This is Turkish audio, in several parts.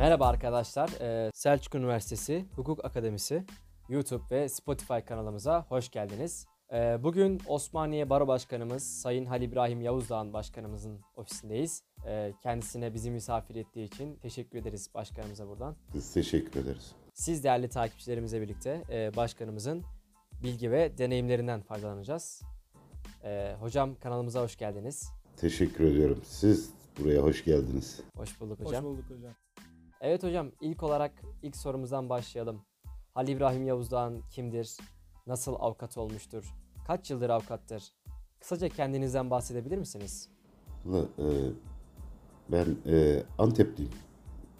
Merhaba arkadaşlar. Selçuk Üniversitesi Hukuk Akademisi YouTube ve Spotify kanalımıza hoş geldiniz. Bugün Osmaniye Baro Başkanımız Sayın Halil İbrahim Yavuzdağ'ın başkanımızın ofisindeyiz. Kendisine bizi misafir ettiği için teşekkür ederiz başkanımıza buradan. Biz teşekkür ederiz. Siz değerli takipçilerimizle birlikte başkanımızın bilgi ve deneyimlerinden faydalanacağız. Hocam kanalımıza hoş geldiniz. Teşekkür ediyorum. Siz buraya hoş geldiniz. Hoş bulduk hocam. Hoş bulduk hocam. Evet hocam ilk olarak ilk sorumuzdan başlayalım. Halil İbrahim Yavuzdağ'ın kimdir? Nasıl avukat olmuştur? Kaç yıldır avukattır? Kısaca kendinizden bahsedebilir misiniz? E, ben e, Antepliyim.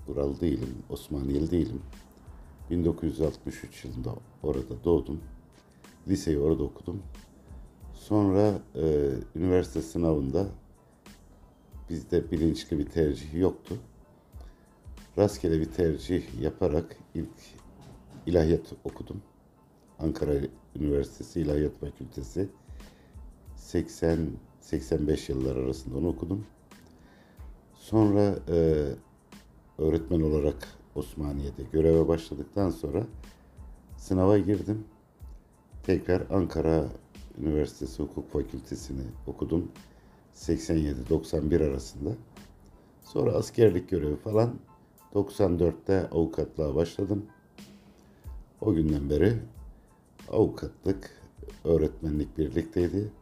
Buralı değilim, Osmaniyeli değilim. 1963 yılında orada doğdum. Liseyi orada okudum. Sonra e, üniversite sınavında bizde bilinçli bir tercih yoktu. Rastgele bir tercih yaparak ilk ilahiyat okudum. Ankara Üniversitesi İlahiyat Fakültesi 80-85 yıllar arasında onu okudum. Sonra e, öğretmen olarak Osmaniye'de göreve başladıktan sonra sınava girdim. Tekrar Ankara Üniversitesi Hukuk Fakültesini okudum. 87-91 arasında. Sonra askerlik görevi falan 94'te avukatlığa başladım. O günden beri avukatlık, öğretmenlik birlikteydi.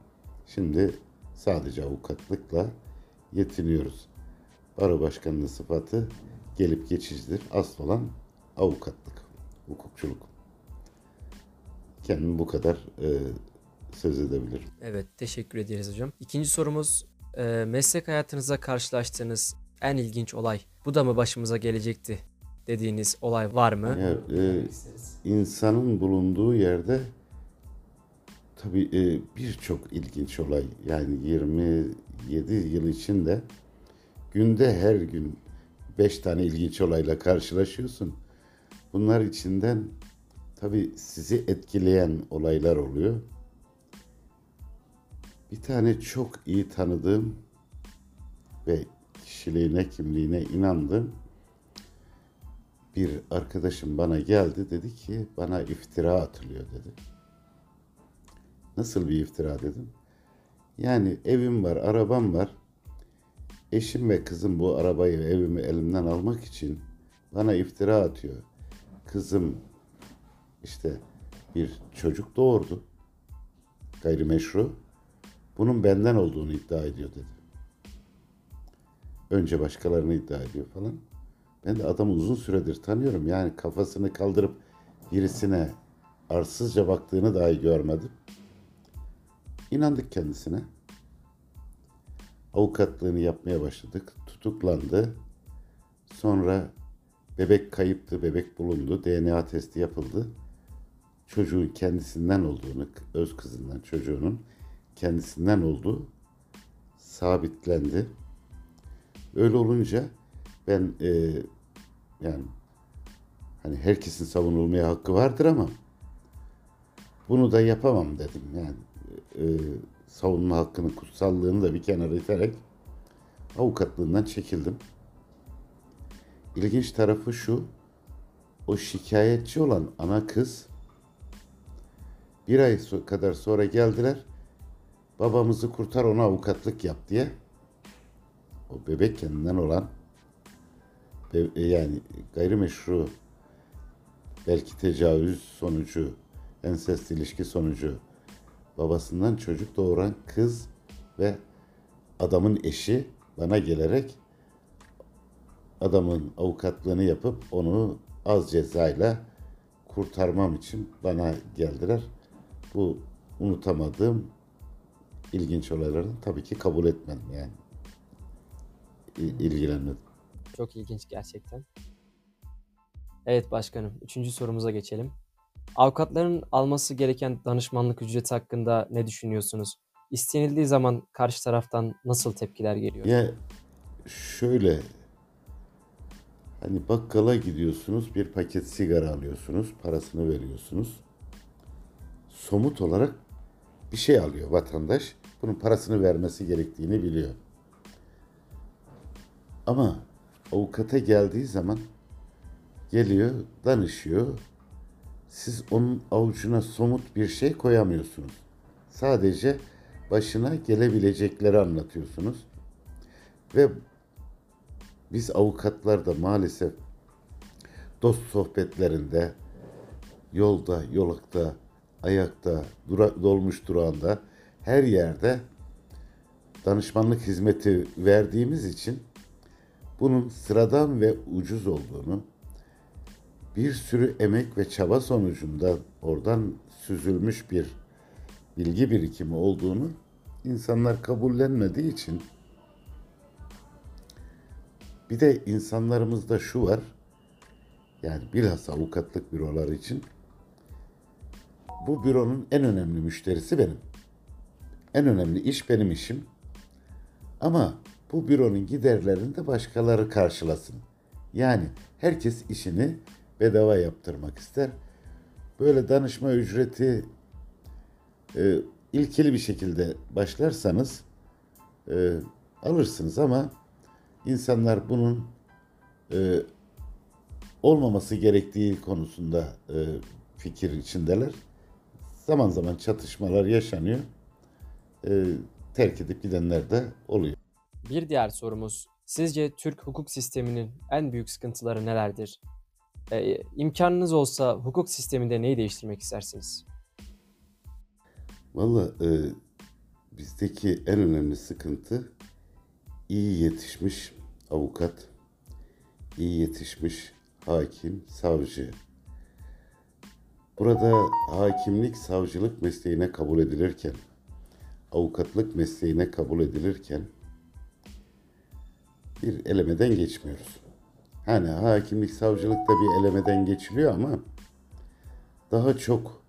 Şimdi sadece avukatlıkla yetiniyoruz. Baro başkanlığı sıfatı gelip geçicidir. Asıl olan avukatlık, hukukçuluk. Kendimi bu kadar e, söz edebilirim. Evet teşekkür ederiz hocam. İkinci sorumuz e, meslek hayatınızda karşılaştığınız en ilginç olay. Bu da mı başımıza gelecekti dediğiniz olay var mı? Ya, e, insanın bulunduğu yerde tabii e, birçok ilginç olay yani 27 yıl içinde günde her gün 5 tane ilginç olayla karşılaşıyorsun. Bunlar içinden tabii sizi etkileyen olaylar oluyor. Bir tane çok iyi tanıdığım ve kişiliğine, kimliğine inandığım bir arkadaşım bana geldi dedi ki bana iftira atılıyor dedi. Nasıl bir iftira dedim. Yani evim var, arabam var. Eşim ve kızım bu arabayı evimi elimden almak için bana iftira atıyor. Kızım işte bir çocuk doğurdu. Gayrimeşru. Bunun benden olduğunu iddia ediyor dedi. Önce başkalarını iddia ediyor falan. Ben de adamı uzun süredir tanıyorum. Yani kafasını kaldırıp birisine arsızca baktığını dahi görmedim. İnandık kendisine. Avukatlığını yapmaya başladık. Tutuklandı. Sonra bebek kayıptı, bebek bulundu. DNA testi yapıldı. Çocuğun kendisinden olduğunu, öz kızından çocuğunun kendisinden olduğu sabitlendi. Öyle olunca ben e, yani hani herkesin savunulmaya hakkı vardır ama bunu da yapamam dedim yani e, savunma hakkının kutsallığını da bir kenara iterek avukatlığından çekildim. İlginç tarafı şu, o şikayetçi olan ana kız bir ay kadar sonra geldiler, babamızı kurtar ona avukatlık yap diye. O bebek kendinden olan yani gayrimeşru belki tecavüz sonucu, ensest ilişki sonucu babasından çocuk doğuran kız ve adamın eşi bana gelerek adamın avukatlığını yapıp onu az cezayla kurtarmam için bana geldiler. Bu unutamadığım ilginç olayların tabii ki kabul etmedim yani. İlgilenmedim. Çok ilginç gerçekten. Evet başkanım, üçüncü sorumuza geçelim. Avukatların alması gereken danışmanlık ücreti hakkında ne düşünüyorsunuz? İstenildiği zaman karşı taraftan nasıl tepkiler geliyor? Ya şöyle hani bakkala gidiyorsunuz bir paket sigara alıyorsunuz parasını veriyorsunuz. Somut olarak bir şey alıyor vatandaş. Bunun parasını vermesi gerektiğini biliyor. Ama avukata geldiği zaman geliyor, danışıyor. Siz onun avucuna somut bir şey koyamıyorsunuz. Sadece başına gelebilecekleri anlatıyorsunuz. Ve biz avukatlar da maalesef dost sohbetlerinde, yolda, yolakta, ayakta, dura, dolmuş durağında, her yerde danışmanlık hizmeti verdiğimiz için bunun sıradan ve ucuz olduğunu, bir sürü emek ve çaba sonucunda oradan süzülmüş bir bilgi birikimi olduğunu insanlar kabullenmediği için bir de insanlarımızda şu var, yani bilhassa avukatlık büroları için bu büronun en önemli müşterisi benim. En önemli iş benim işim. Ama bu büronun giderlerini de başkaları karşılasın. Yani herkes işini bedava yaptırmak ister. Böyle danışma ücreti e, ilkeli bir şekilde başlarsanız e, alırsınız ama insanlar bunun e, olmaması gerektiği konusunda e, fikir içindeler. Zaman zaman çatışmalar yaşanıyor. E, terk edip gidenler de oluyor. Bir diğer sorumuz, sizce Türk hukuk sisteminin en büyük sıkıntıları nelerdir? Ee, imkanınız olsa hukuk sisteminde neyi değiştirmek istersiniz? Valla e, bizdeki en önemli sıkıntı iyi yetişmiş avukat, iyi yetişmiş hakim, savcı. Burada hakimlik, savcılık mesleğine kabul edilirken, avukatlık mesleğine kabul edilirken bir elemeden geçmiyoruz. Hani hakimlik, savcılık da bir elemeden geçiliyor ama daha çok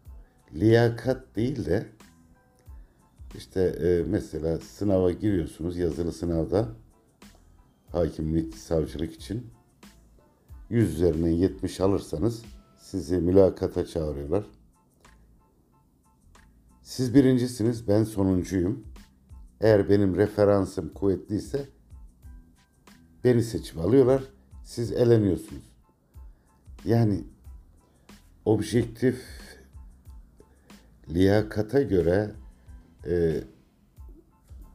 liyakat değil de işte e, mesela sınava giriyorsunuz yazılı sınavda hakimlik, savcılık için 100 üzerinden 70 alırsanız sizi mülakata çağırıyorlar. Siz birincisiniz, ben sonuncuyum. Eğer benim referansım kuvvetliyse beni seçip alıyorlar. Siz eleniyorsunuz. Yani objektif liyakata göre e,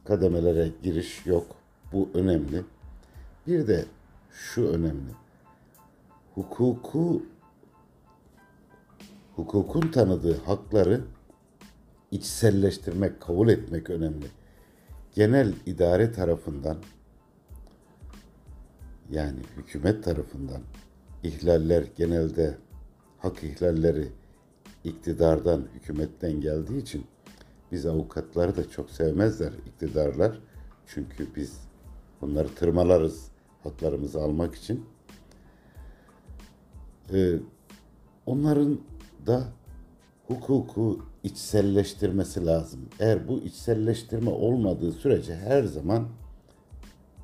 kademelere giriş yok. Bu önemli. Bir de şu önemli. Hukuku hukukun tanıdığı hakları içselleştirmek, kabul etmek önemli. Genel idare tarafından yani hükümet tarafından ihlaller genelde hak ihlalleri iktidardan, hükümetten geldiği için biz avukatları da çok sevmezler iktidarlar. Çünkü biz onları tırmalarız haklarımızı almak için. Ee, onların da hukuku içselleştirmesi lazım. Eğer bu içselleştirme olmadığı sürece her zaman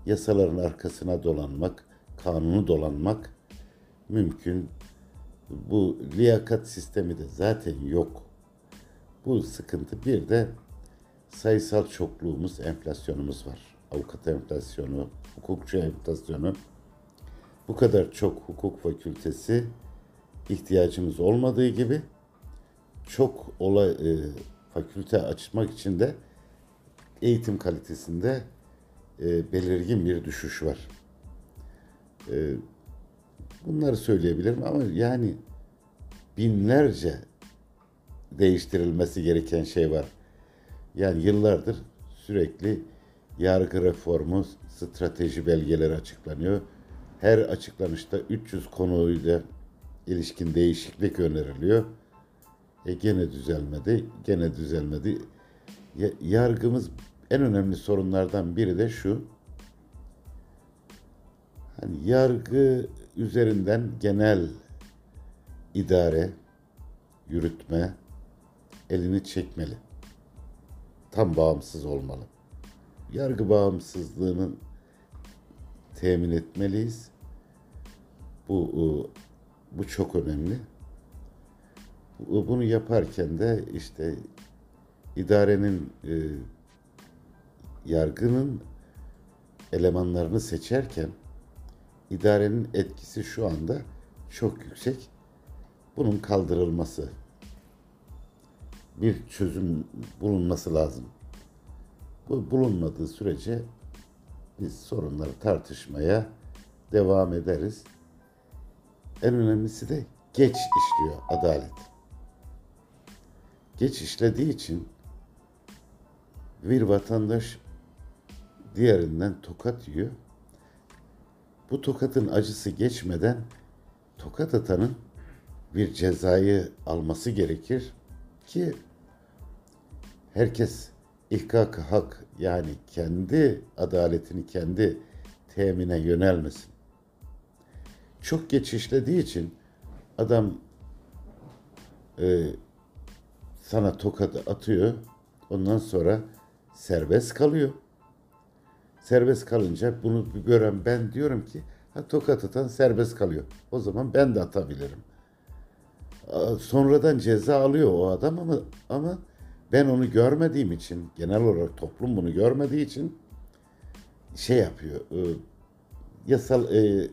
yasaların arkasına dolanmak, kanunu dolanmak mümkün. Bu liyakat sistemi de zaten yok. Bu sıkıntı bir de sayısal çokluğumuz, enflasyonumuz var. Avukat enflasyonu, hukukçu enflasyonu. Bu kadar çok hukuk fakültesi ihtiyacımız olmadığı gibi çok olay e, fakülte açmak için de eğitim kalitesinde e, belirgin bir düşüş var. E, bunları söyleyebilirim ama yani binlerce değiştirilmesi gereken şey var. Yani yıllardır sürekli yargı reformu strateji belgeleri açıklanıyor. Her açıklanışta 300 konuyla ilişkin değişiklik öneriliyor. E gene düzelmedi, gene düzelmedi. Yargımız en önemli sorunlardan biri de şu. Hani yargı üzerinden genel idare, yürütme elini çekmeli. Tam bağımsız olmalı. Yargı bağımsızlığını temin etmeliyiz. Bu bu çok önemli. Bunu yaparken de işte idarenin e, yargının elemanlarını seçerken idarenin etkisi şu anda çok yüksek. Bunun kaldırılması, bir çözüm bulunması lazım. Bu bulunmadığı sürece biz sorunları tartışmaya devam ederiz. En önemlisi de geç işliyor adalet. Geç işlediği için bir vatandaş diğerinden tokat yiyor. Bu tokatın acısı geçmeden tokat atanın bir cezayı alması gerekir ki herkes ihkak hak yani kendi adaletini kendi temine yönelmesin. Çok geç işlediği için adam e, sana tokadı atıyor. Ondan sonra serbest kalıyor. Serbest kalınca bunu gören ben diyorum ki ha tokat atan serbest kalıyor. O zaman ben de atabilirim. Sonradan ceza alıyor o adam ama ama ben onu görmediğim için genel olarak toplum bunu görmediği için şey yapıyor. e, Yasal e,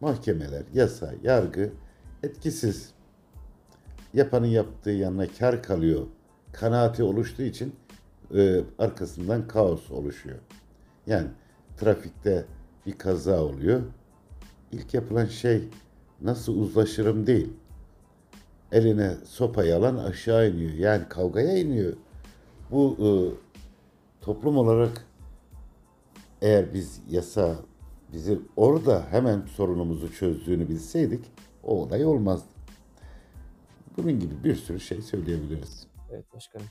mahkemeler, yasa, yargı etkisiz. Yapanın yaptığı yanına kar kalıyor. Kanaati oluştuğu için e, arkasından kaos oluşuyor. Yani trafikte bir kaza oluyor. İlk yapılan şey nasıl uzlaşırım değil. Eline sopa yalan aşağı iniyor. Yani kavgaya iniyor. Bu e, toplum olarak eğer biz yasa bizi orada hemen sorunumuzu çözdüğünü bilseydik o olay olmazdı. Bunun gibi bir sürü şey söyleyebiliriz. Evet başkanım.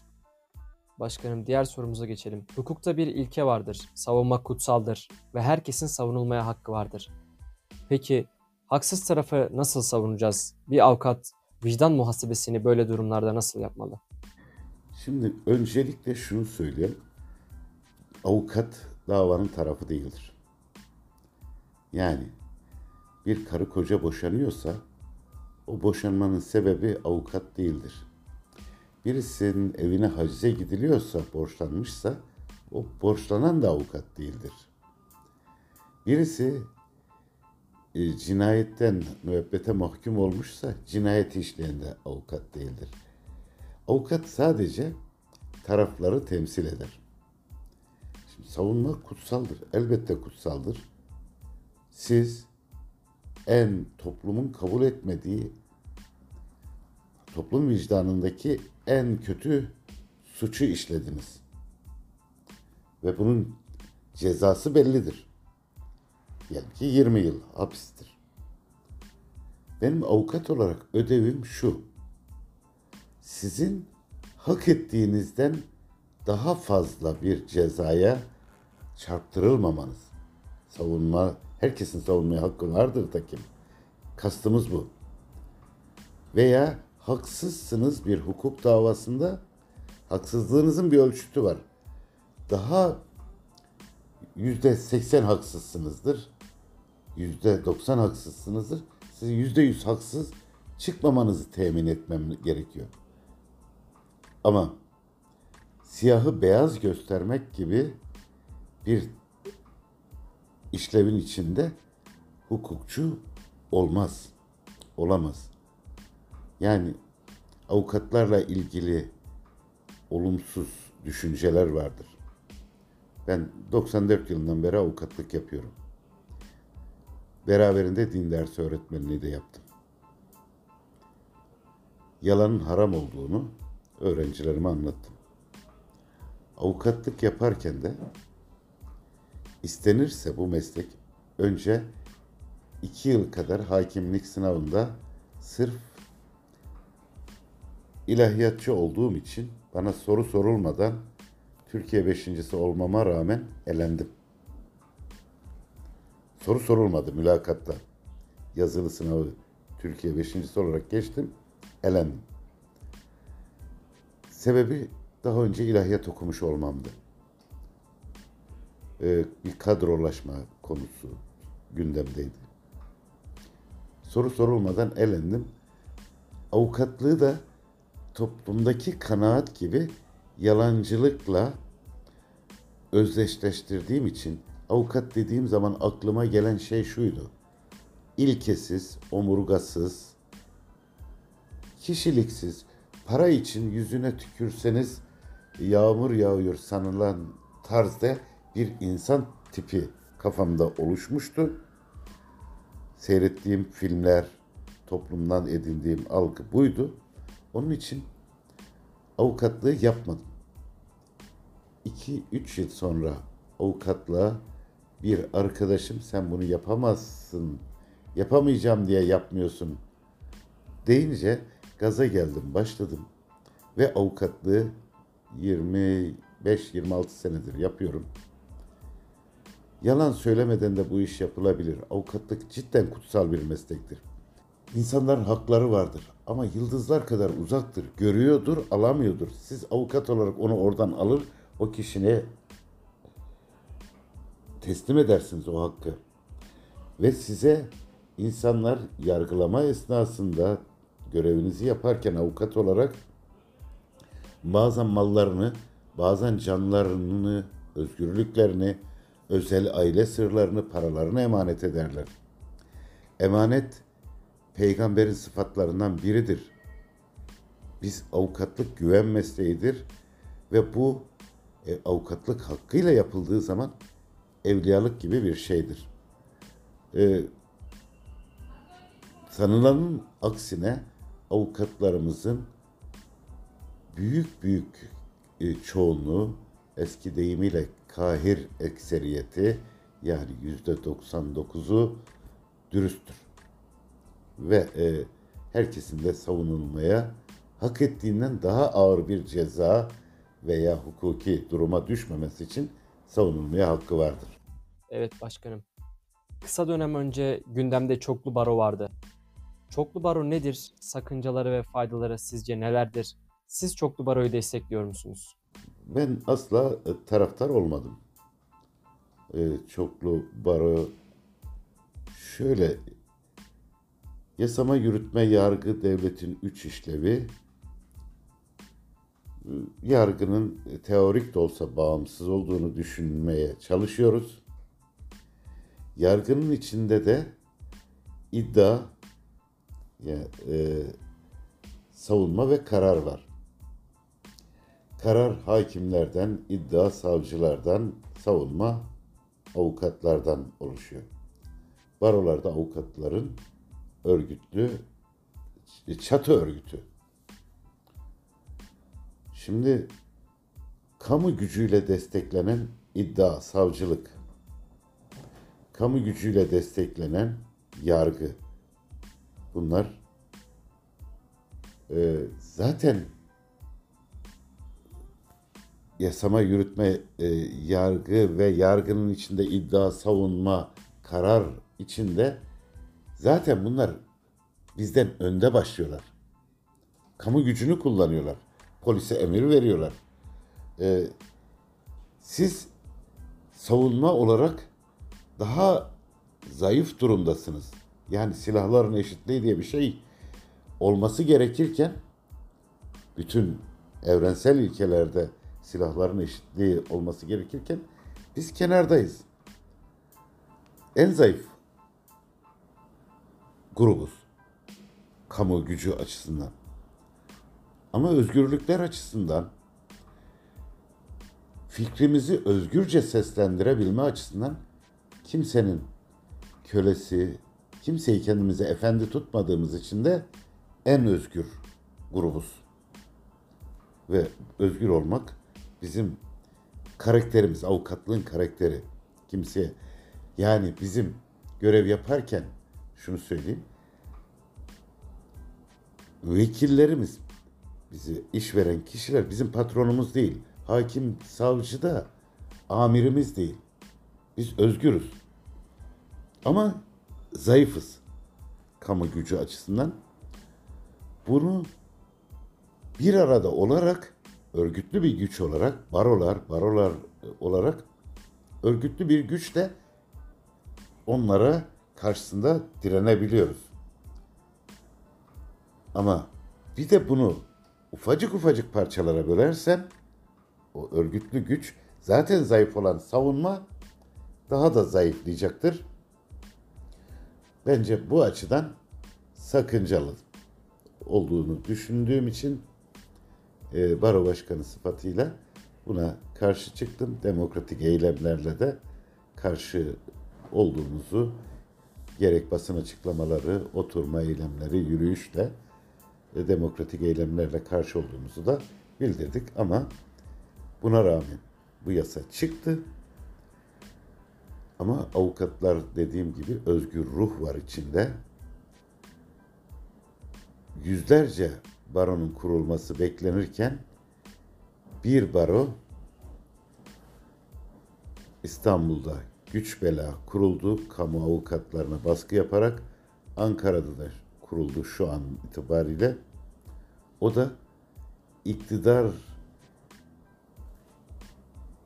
Başkanım diğer sorumuza geçelim. Hukukta bir ilke vardır. Savunmak kutsaldır ve herkesin savunulmaya hakkı vardır. Peki haksız tarafı nasıl savunacağız? Bir avukat vicdan muhasebesini böyle durumlarda nasıl yapmalı? Şimdi öncelikle şunu söyleyelim. Avukat davanın tarafı değildir. Yani bir karı koca boşanıyorsa o boşanmanın sebebi avukat değildir. Birisinin evine hacize gidiliyorsa, borçlanmışsa o borçlanan da avukat değildir. Birisi e, cinayetten müebbete mahkum olmuşsa cinayet işleyen de avukat değildir. Avukat sadece tarafları temsil eder. Şimdi savunma kutsaldır. Elbette kutsaldır. Siz en toplumun kabul etmediği toplum vicdanındaki en kötü suçu işlediniz. Ve bunun cezası bellidir. Diyelim ki 20 yıl hapistir. Benim avukat olarak ödevim şu. Sizin hak ettiğinizden daha fazla bir cezaya çarptırılmamanız. Savunma, herkesin savunmaya hakkı vardır da kim? Kastımız bu. Veya haksızsınız bir hukuk davasında haksızlığınızın bir ölçütü var. Daha yüzde seksen haksızsınızdır. Yüzde doksan haksızsınızdır. Siz yüzde yüz haksız çıkmamanızı temin etmem gerekiyor. Ama siyahı beyaz göstermek gibi bir işlevin içinde hukukçu olmaz. Olamaz. Yani avukatlarla ilgili olumsuz düşünceler vardır. Ben 94 yılından beri avukatlık yapıyorum. Beraberinde din dersi öğretmenliği de yaptım. Yalanın haram olduğunu öğrencilerime anlattım. Avukatlık yaparken de istenirse bu meslek önce iki yıl kadar hakimlik sınavında sırf ilahiyatçı olduğum için bana soru sorulmadan Türkiye beşincisi olmama rağmen elendim. Soru sorulmadı mülakatta. Yazılı sınavı Türkiye beşincisi olarak geçtim, elendim. Sebebi daha önce ilahiyat okumuş olmamdı. Ee, bir kadrolaşma konusu gündemdeydi. Soru sorulmadan elendim. Avukatlığı da toplumdaki kanaat gibi yalancılıkla özdeşleştirdiğim için avukat dediğim zaman aklıma gelen şey şuydu. ilkesiz, omurgasız, kişiliksiz, para için yüzüne tükürseniz yağmur yağıyor sanılan tarzda bir insan tipi kafamda oluşmuştu. Seyrettiğim filmler, toplumdan edindiğim algı buydu. Onun için avukatlığı yapmadım. 2-3 yıl sonra avukatlığa bir arkadaşım sen bunu yapamazsın, yapamayacağım diye yapmıyorsun deyince gaza geldim, başladım. Ve avukatlığı 25-26 senedir yapıyorum. Yalan söylemeden de bu iş yapılabilir. Avukatlık cidden kutsal bir meslektir. İnsanların hakları vardır ama yıldızlar kadar uzaktır. Görüyordur, alamıyordur. Siz avukat olarak onu oradan alır, o kişine teslim edersiniz o hakkı. Ve size insanlar yargılama esnasında görevinizi yaparken avukat olarak bazen mallarını, bazen canlarını, özgürlüklerini, özel aile sırlarını, paralarını emanet ederler. Emanet peygamberin sıfatlarından biridir. Biz avukatlık güven mesleğidir ve bu e, avukatlık hakkıyla yapıldığı zaman evliyalık gibi bir şeydir. E, sanılanın aksine avukatlarımızın büyük büyük e, çoğunluğu eski deyimiyle kahir ekseriyeti yani yüzde 99'u dürüsttür. Ve e, herkesin de savunulmaya hak ettiğinden daha ağır bir ceza veya hukuki duruma düşmemesi için savunulmaya hakkı vardır. Evet başkanım. Kısa dönem önce gündemde çoklu baro vardı. Çoklu baro nedir? Sakıncaları ve faydaları sizce nelerdir? Siz çoklu baroyu destekliyor musunuz? Ben asla e, taraftar olmadım. E, çoklu baro şöyle yasama, yürütme, yargı devletin üç işlevi e, yargının teorik de olsa bağımsız olduğunu düşünmeye çalışıyoruz. Yargının içinde de iddia, yani, e, savunma ve karar var. Karar hakimlerden, iddia savcılardan, savunma avukatlardan oluşuyor. Barolarda avukatların örgütlü çatı örgütü. Şimdi kamu gücüyle desteklenen iddia, savcılık, kamu gücüyle desteklenen yargı. Bunlar e, zaten yasama, yürütme, e, yargı ve yargının içinde iddia, savunma, karar içinde zaten bunlar bizden önde başlıyorlar. Kamu gücünü kullanıyorlar. Polise emir veriyorlar. E, siz savunma olarak daha zayıf durumdasınız. Yani silahların eşitliği diye bir şey olması gerekirken bütün evrensel ilkelerde silahların eşitliği olması gerekirken biz kenardayız. En zayıf grubuz. Kamu gücü açısından. Ama özgürlükler açısından fikrimizi özgürce seslendirebilme açısından kimsenin kölesi, kimseyi kendimize efendi tutmadığımız için de en özgür grubuz. Ve özgür olmak bizim karakterimiz, avukatlığın karakteri. Kimseye yani bizim görev yaparken şunu söyleyeyim. Vekillerimiz, bizi iş veren kişiler bizim patronumuz değil. Hakim, savcı da amirimiz değil. Biz özgürüz. Ama zayıfız kamu gücü açısından. Bunu bir arada olarak örgütlü bir güç olarak barolar, barolar olarak örgütlü bir güçle onlara karşısında direnebiliyoruz. Ama bir de bunu ufacık ufacık parçalara bölersen o örgütlü güç zaten zayıf olan savunma daha da zayıflayacaktır. bence bu açıdan sakıncalı olduğunu düşündüğüm için e, baro başkanı sıfatıyla buna karşı çıktım. Demokratik eylemlerle de karşı olduğumuzu gerek basın açıklamaları, oturma eylemleri, yürüyüşle e, demokratik eylemlerle karşı olduğumuzu da bildirdik ama buna rağmen bu yasa çıktı. Ama avukatlar dediğim gibi özgür ruh var içinde. Yüzlerce baronun kurulması beklenirken bir baro İstanbul'da güç bela kuruldu. Kamu avukatlarına baskı yaparak Ankara'da da kuruldu şu an itibariyle. O da iktidar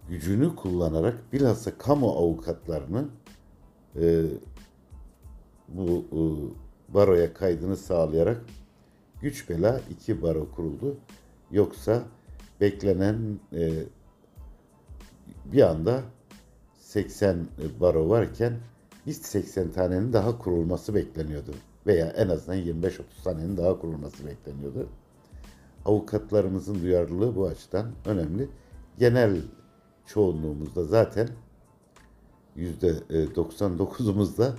gücünü kullanarak bilhassa kamu avukatlarını e, bu e, baroya kaydını sağlayarak güç bela iki baro kuruldu. Yoksa beklenen e, bir anda 80 baro varken biz 80 tanenin daha kurulması bekleniyordu. Veya en azından 25-30 tanenin daha kurulması bekleniyordu. Avukatlarımızın duyarlılığı bu açıdan önemli. Genel çoğunluğumuzda zaten %99'umuzda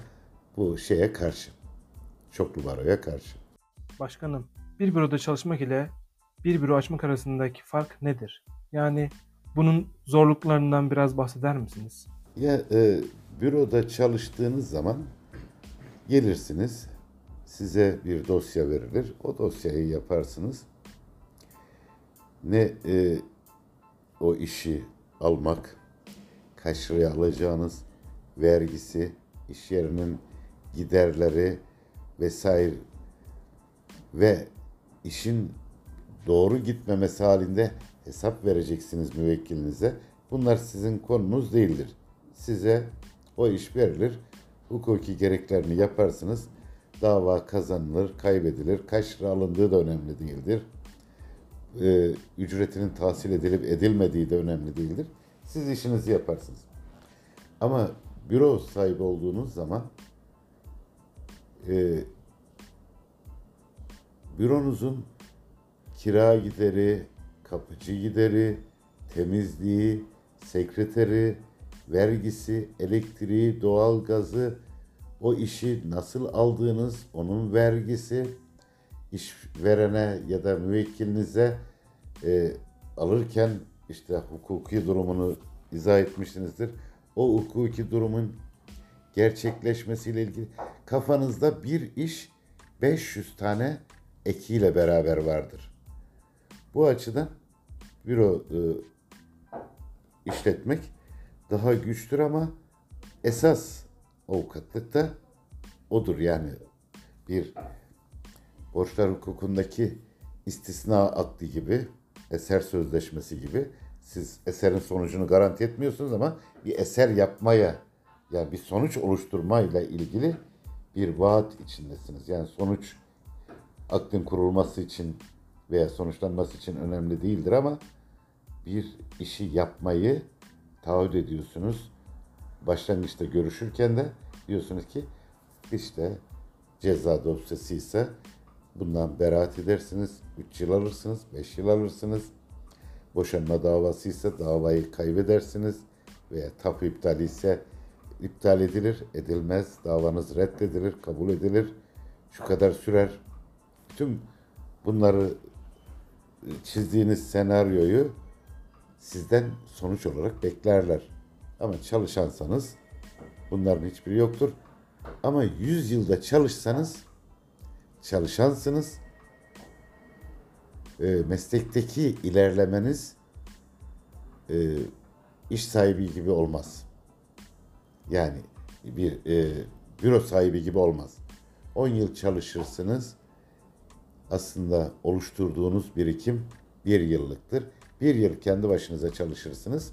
bu şeye karşı. Çoklu baroya karşı. Başkanım, bir büroda çalışmak ile bir büro açmak arasındaki fark nedir? Yani bunun zorluklarından biraz bahseder misiniz? Ya e, büroda çalıştığınız zaman gelirsiniz, size bir dosya verilir. O dosyayı yaparsınız. Ne e, o işi almak, kaç liraya alacağınız, vergisi, iş yerinin giderleri vesaire ve işin doğru gitmemesi halinde hesap vereceksiniz müvekkilinize. Bunlar sizin konunuz değildir. Size o iş verilir. Hukuki gereklerini yaparsınız. Dava kazanılır, kaybedilir. Kaç lira alındığı da önemli değildir. Ee, ücretinin tahsil edilip edilmediği de önemli değildir. Siz işinizi yaparsınız. Ama büro sahibi olduğunuz zaman e, büronuzun kira gideri, kapıcı gideri, temizliği, sekreteri, vergisi, elektriği, doğalgazı, o işi nasıl aldığınız, onun vergisi, işverene ya da müvekkilinize e, alırken işte hukuki durumunu izah etmişsinizdir. O hukuki durumun gerçekleşmesiyle ilgili kafanızda bir iş 500 tane ekiyle beraber vardır. Bu açıdan büro e, işletmek daha güçtür ama esas avukatlık da odur yani bir borçlar hukukundaki istisna akdi gibi eser sözleşmesi gibi siz eserin sonucunu garanti etmiyorsunuz ama bir eser yapmaya yani bir sonuç oluşturmayla ilgili bir vaat içindesiniz. Yani sonuç akdin kurulması için veya sonuçlanması için önemli değildir ama bir işi yapmayı taahhüt ediyorsunuz. Başlangıçta görüşürken de diyorsunuz ki işte ceza dosyası ise bundan beraat edersiniz. 3 yıl alırsınız, 5 yıl alırsınız. Boşanma davası ise davayı kaybedersiniz veya tapu iptali ise iptal edilir, edilmez, davanız reddedilir, kabul edilir. Şu kadar sürer. Bütün bunları çizdiğiniz senaryoyu sizden sonuç olarak beklerler. Ama çalışansanız bunların hiçbiri yoktur. Ama 100 yılda çalışsanız çalışansınız. E, meslekteki ilerlemeniz e, iş sahibi gibi olmaz. Yani bir e, büro sahibi gibi olmaz. 10 yıl çalışırsınız. Aslında oluşturduğunuz birikim bir yıllıktır. Bir yıl kendi başınıza çalışırsınız.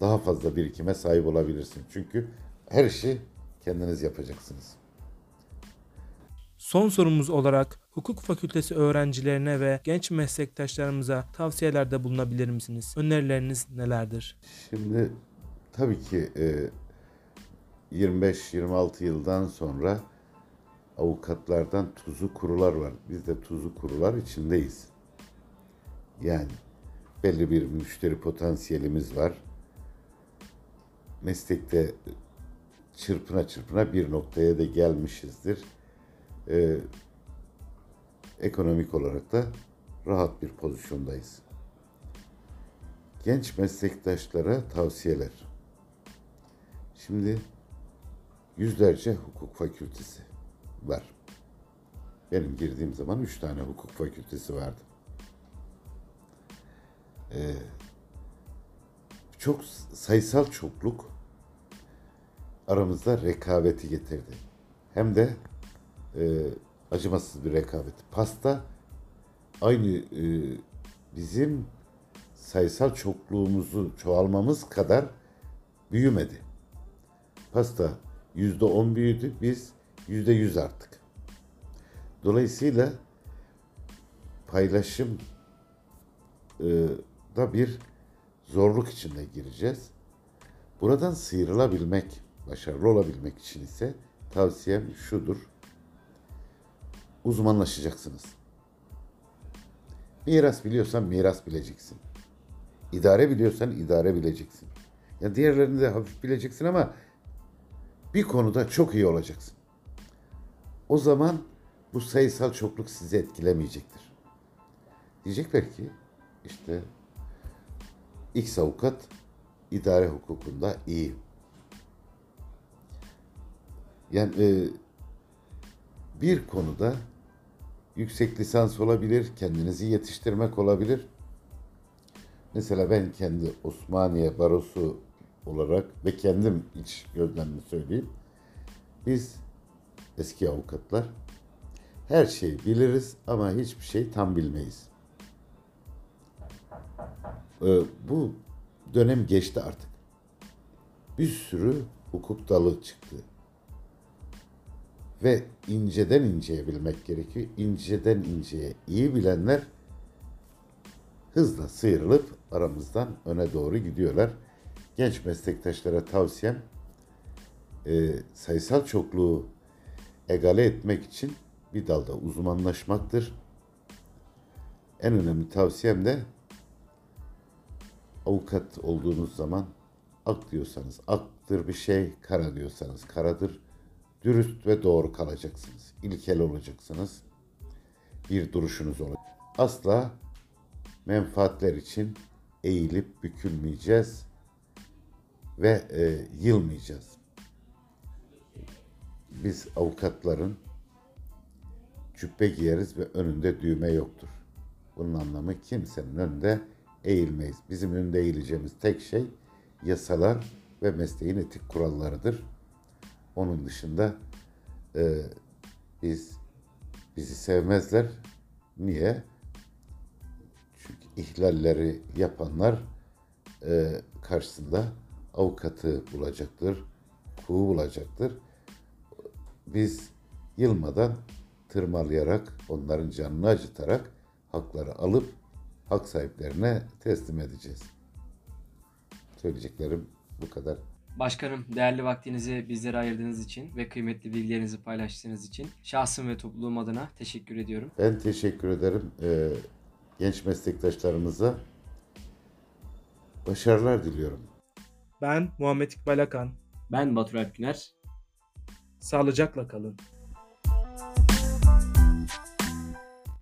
Daha fazla birikime sahip olabilirsiniz. Çünkü her işi kendiniz yapacaksınız. Son sorumuz olarak hukuk fakültesi öğrencilerine ve genç meslektaşlarımıza tavsiyelerde bulunabilir misiniz? Önerileriniz nelerdir? Şimdi tabii ki e, 25-26 yıldan sonra avukatlardan tuzu kurular var. Biz de tuzu kurular içindeyiz. Yani belli bir müşteri potansiyelimiz var. Meslekte çırpına çırpına bir noktaya da gelmişizdir. Ee, ekonomik olarak da rahat bir pozisyondayız. Genç meslektaşlara tavsiyeler. Şimdi yüzlerce hukuk fakültesi var. Benim girdiğim zaman üç tane hukuk fakültesi vardı. Ee, çok sayısal çokluk aramızda rekabeti getirdi. Hem de e, acımasız bir rekabet. Pasta aynı e, bizim sayısal çokluğumuzu çoğalmamız kadar büyümedi. Pasta yüzde on büyüdü, biz yüzde yüz arttık. Dolayısıyla paylaşım e, da bir zorluk içinde gireceğiz. Buradan sıyrılabilmek, başarılı olabilmek için ise tavsiyem şudur. Uzmanlaşacaksınız. Miras biliyorsan miras bileceksin. İdare biliyorsan idare bileceksin. Ya diğerlerini de hafif bileceksin ama bir konuda çok iyi olacaksın. O zaman bu sayısal çokluk sizi etkilemeyecektir. Diyecekler ki işte X avukat idare hukukunda iyi. Yani e, bir konuda yüksek lisans olabilir, kendinizi yetiştirmek olabilir. Mesela ben kendi Osmaniye Barosu olarak ve kendim iç gözlemimi söyleyeyim. Biz eski avukatlar her şeyi biliriz ama hiçbir şey tam bilmeyiz. Ee, bu dönem geçti artık. Bir sürü hukuk dalı çıktı. Ve inceden inceye bilmek gerekiyor. İnceden inceye iyi bilenler hızla sıyrılıp aramızdan öne doğru gidiyorlar. Genç meslektaşlara tavsiyem e, sayısal çokluğu egale etmek için bir dalda uzmanlaşmaktır. En önemli tavsiyem de avukat olduğunuz zaman ak diyorsanız aktır bir şey, kara diyorsanız karadır. Dürüst ve doğru kalacaksınız. İlkel olacaksınız. Bir duruşunuz olacak. Asla menfaatler için eğilip bükülmeyeceğiz ve e, yılmayacağız. Biz avukatların cübbe giyeriz ve önünde düğme yoktur. Bunun anlamı kimsenin önünde eğilmeyiz. Bizim önünde eğileceğimiz tek şey yasalar ve mesleğin etik kurallarıdır. Onun dışında e, biz bizi sevmezler. Niye? Çünkü ihlalleri yapanlar e, karşısında avukatı bulacaktır, hukuku bulacaktır. Biz yılmadan tırmalayarak, onların canını acıtarak hakları alıp hak sahiplerine teslim edeceğiz. Söyleyeceklerim bu kadar. Başkanım değerli vaktinizi bizlere ayırdığınız için ve kıymetli bilgilerinizi paylaştığınız için şahsım ve topluluğum adına teşekkür ediyorum. Ben teşekkür ederim ee, genç meslektaşlarımıza. Başarılar diliyorum. Ben Muhammed İkbal Akan. Ben Batur Alp Güner. Sağlıcakla kalın.